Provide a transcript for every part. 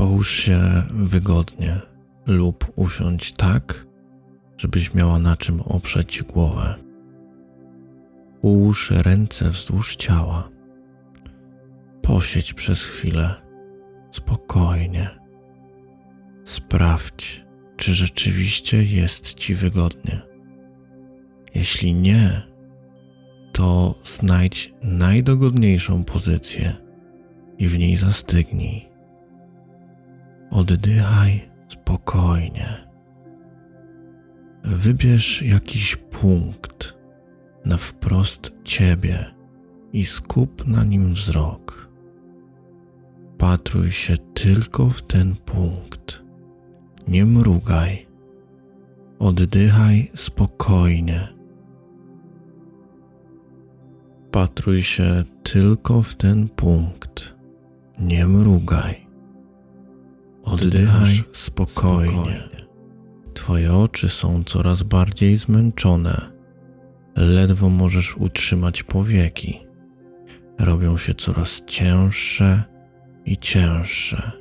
Połóż się wygodnie lub usiądź tak, żebyś miała na czym oprzeć głowę. Ułóż ręce wzdłuż ciała. Posiedź przez chwilę spokojnie. Sprawdź, czy rzeczywiście jest ci wygodnie. Jeśli nie, to znajdź najdogodniejszą pozycję i w niej zastygnij. Oddychaj spokojnie. Wybierz jakiś punkt na wprost ciebie i skup na nim wzrok. Patruj się tylko w ten punkt. Nie mrugaj. Oddychaj spokojnie. Patruj się tylko w ten punkt. Nie mrugaj. Oddychaj spokojnie. Twoje oczy są coraz bardziej zmęczone. Ledwo możesz utrzymać powieki. Robią się coraz cięższe i cięższe.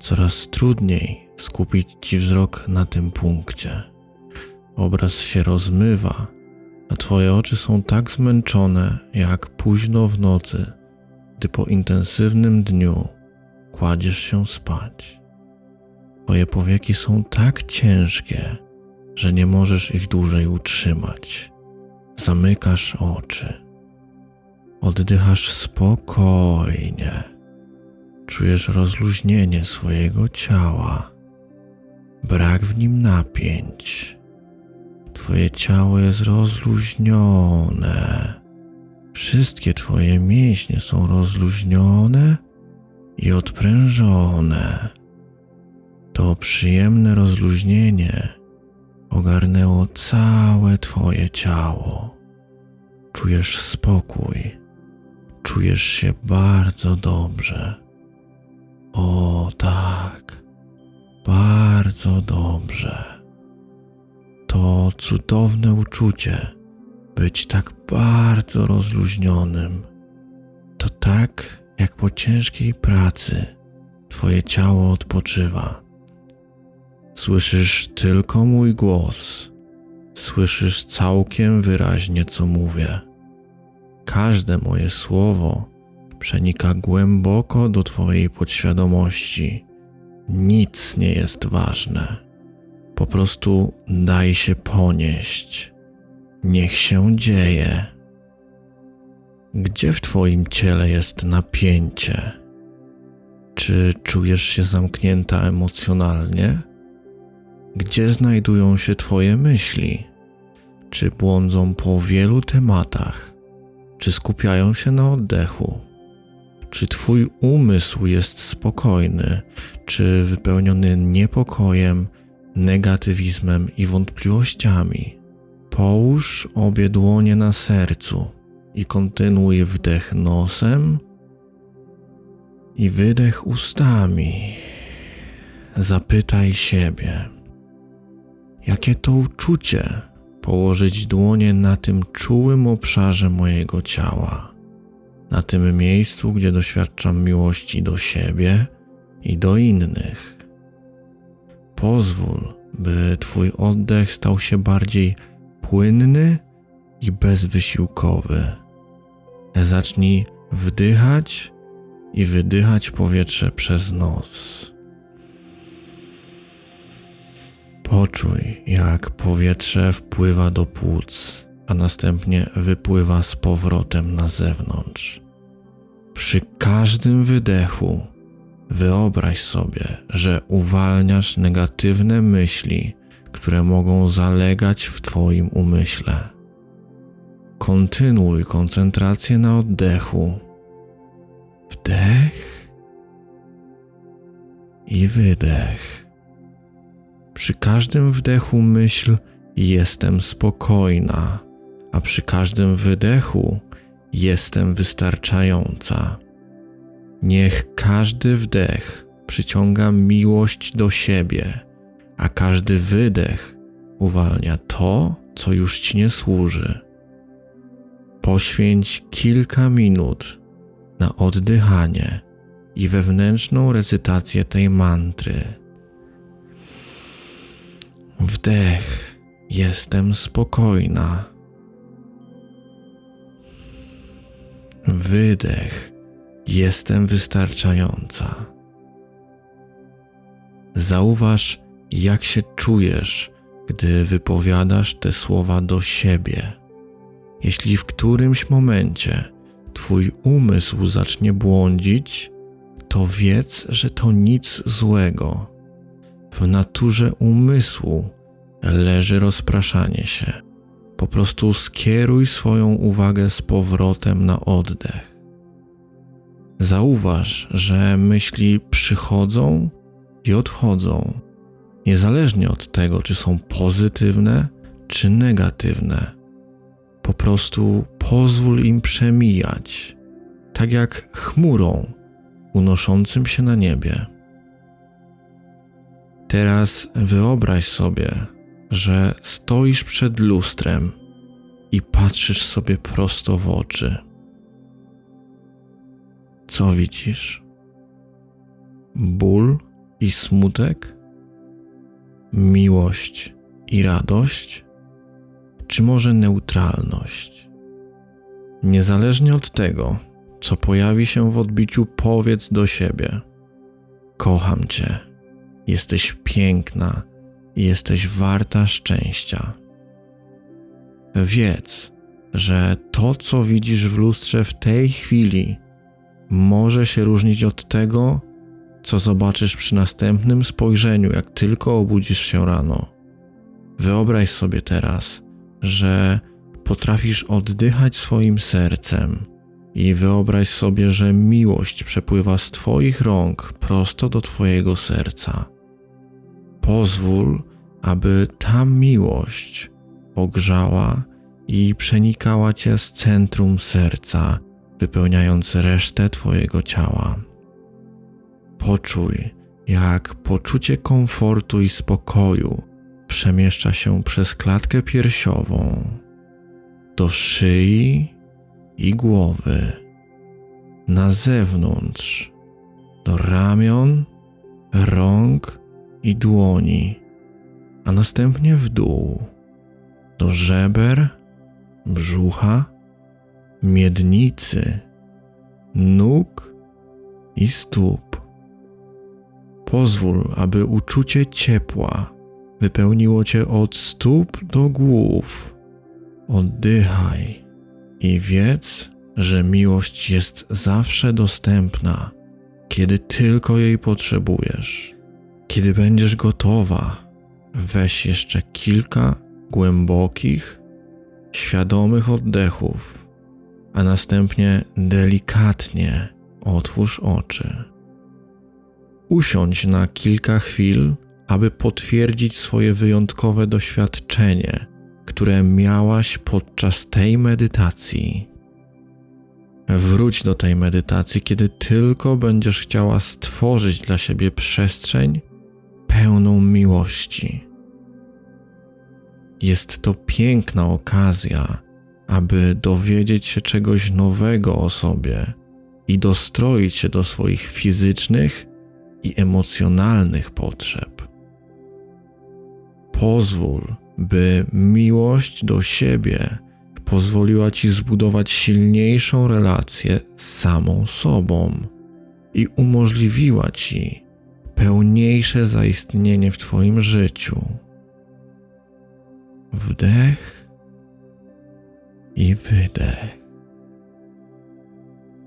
Coraz trudniej skupić ci wzrok na tym punkcie. Obraz się rozmywa, a twoje oczy są tak zmęczone jak późno w nocy, gdy po intensywnym dniu kładziesz się spać. Twoje powieki są tak ciężkie, że nie możesz ich dłużej utrzymać. Zamykasz oczy. Oddychasz spokojnie. Czujesz rozluźnienie swojego ciała. Brak w nim napięć. Twoje ciało jest rozluźnione. Wszystkie Twoje mięśnie są rozluźnione i odprężone. To przyjemne rozluźnienie ogarnęło całe Twoje ciało. Czujesz spokój, czujesz się bardzo dobrze. O tak, bardzo dobrze. To cudowne uczucie być tak bardzo rozluźnionym. To tak, jak po ciężkiej pracy Twoje ciało odpoczywa. Słyszysz tylko mój głos. Słyszysz całkiem wyraźnie, co mówię. Każde moje słowo przenika głęboko do Twojej podświadomości. Nic nie jest ważne. Po prostu daj się ponieść. Niech się dzieje. Gdzie w Twoim ciele jest napięcie? Czy czujesz się zamknięta emocjonalnie? Gdzie znajdują się Twoje myśli? Czy błądzą po wielu tematach? Czy skupiają się na oddechu? Czy Twój umysł jest spokojny? Czy wypełniony niepokojem, negatywizmem i wątpliwościami? Połóż obie dłonie na sercu i kontynuuj wdech nosem i wydech ustami. Zapytaj siebie, jakie to uczucie położyć dłonie na tym czułym obszarze mojego ciała, na tym miejscu, gdzie doświadczam miłości do siebie i do innych. Pozwól, by Twój oddech stał się bardziej płynny i bezwysiłkowy. Zacznij wdychać i wydychać powietrze przez nos. Poczuj, jak powietrze wpływa do płuc, a następnie wypływa z powrotem na zewnątrz. Przy każdym wydechu wyobraź sobie, że uwalniasz negatywne myśli, które mogą zalegać w Twoim umyśle. Kontynuuj koncentrację na oddechu. Wdech i wydech. Przy każdym wdechu myśl jestem spokojna, a przy każdym wydechu jestem wystarczająca. Niech każdy wdech przyciąga miłość do siebie, a każdy wydech uwalnia to, co już ci nie służy. Poświęć kilka minut na oddychanie i wewnętrzną recytację tej mantry. Wdech, jestem spokojna. Wydech, jestem wystarczająca. Zauważ, jak się czujesz, gdy wypowiadasz te słowa do siebie. Jeśli w którymś momencie Twój umysł zacznie błądzić, to wiedz, że to nic złego. W naturze umysłu leży rozpraszanie się. Po prostu skieruj swoją uwagę z powrotem na oddech. Zauważ, że myśli przychodzą i odchodzą, niezależnie od tego, czy są pozytywne czy negatywne. Po prostu pozwól im przemijać, tak jak chmurą unoszącym się na niebie. Teraz wyobraź sobie, że stoisz przed lustrem i patrzysz sobie prosto w oczy. Co widzisz? Ból i smutek? Miłość i radość? Czy może neutralność? Niezależnie od tego, co pojawi się w odbiciu, powiedz do siebie: Kocham Cię, jesteś piękna i jesteś warta szczęścia. Wiedz, że to, co widzisz w lustrze w tej chwili, może się różnić od tego, co zobaczysz przy następnym spojrzeniu, jak tylko obudzisz się rano. Wyobraź sobie teraz, że potrafisz oddychać swoim sercem i wyobraź sobie, że miłość przepływa z Twoich rąk prosto do Twojego serca. Pozwól, aby ta miłość ogrzała i przenikała Cię z centrum serca, wypełniając resztę Twojego ciała. Poczuj, jak poczucie komfortu i spokoju przemieszcza się przez klatkę piersiową do szyi i głowy, na zewnątrz, do ramion, rąk i dłoni, a następnie w dół, do żeber, brzucha, miednicy, nóg i stóp. Pozwól, aby uczucie ciepła wypełniło cię od stóp do głów. Oddychaj i wiedz, że miłość jest zawsze dostępna, kiedy tylko jej potrzebujesz. Kiedy będziesz gotowa, weź jeszcze kilka głębokich, świadomych oddechów, a następnie delikatnie otwórz oczy. Usiądź na kilka chwil, aby potwierdzić swoje wyjątkowe doświadczenie które miałaś podczas tej medytacji. Wróć do tej medytacji, kiedy tylko będziesz chciała stworzyć dla siebie przestrzeń pełną miłości. Jest to piękna okazja, aby dowiedzieć się czegoś nowego o sobie i dostroić się do swoich fizycznych i emocjonalnych potrzeb. Pozwól, by miłość do siebie pozwoliła ci zbudować silniejszą relację z samą sobą i umożliwiła ci pełniejsze zaistnienie w Twoim życiu. Wdech i wydech.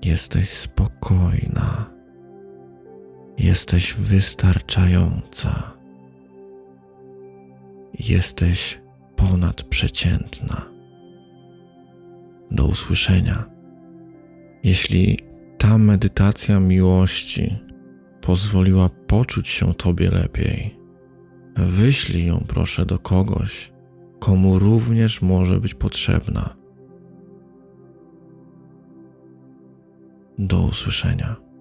Jesteś spokojna. Jesteś wystarczająca jesteś ponadprzeciętna. Do usłyszenia. Jeśli ta medytacja miłości pozwoliła poczuć się Tobie lepiej, wyślij ją proszę do kogoś, komu również może być potrzebna. Do usłyszenia.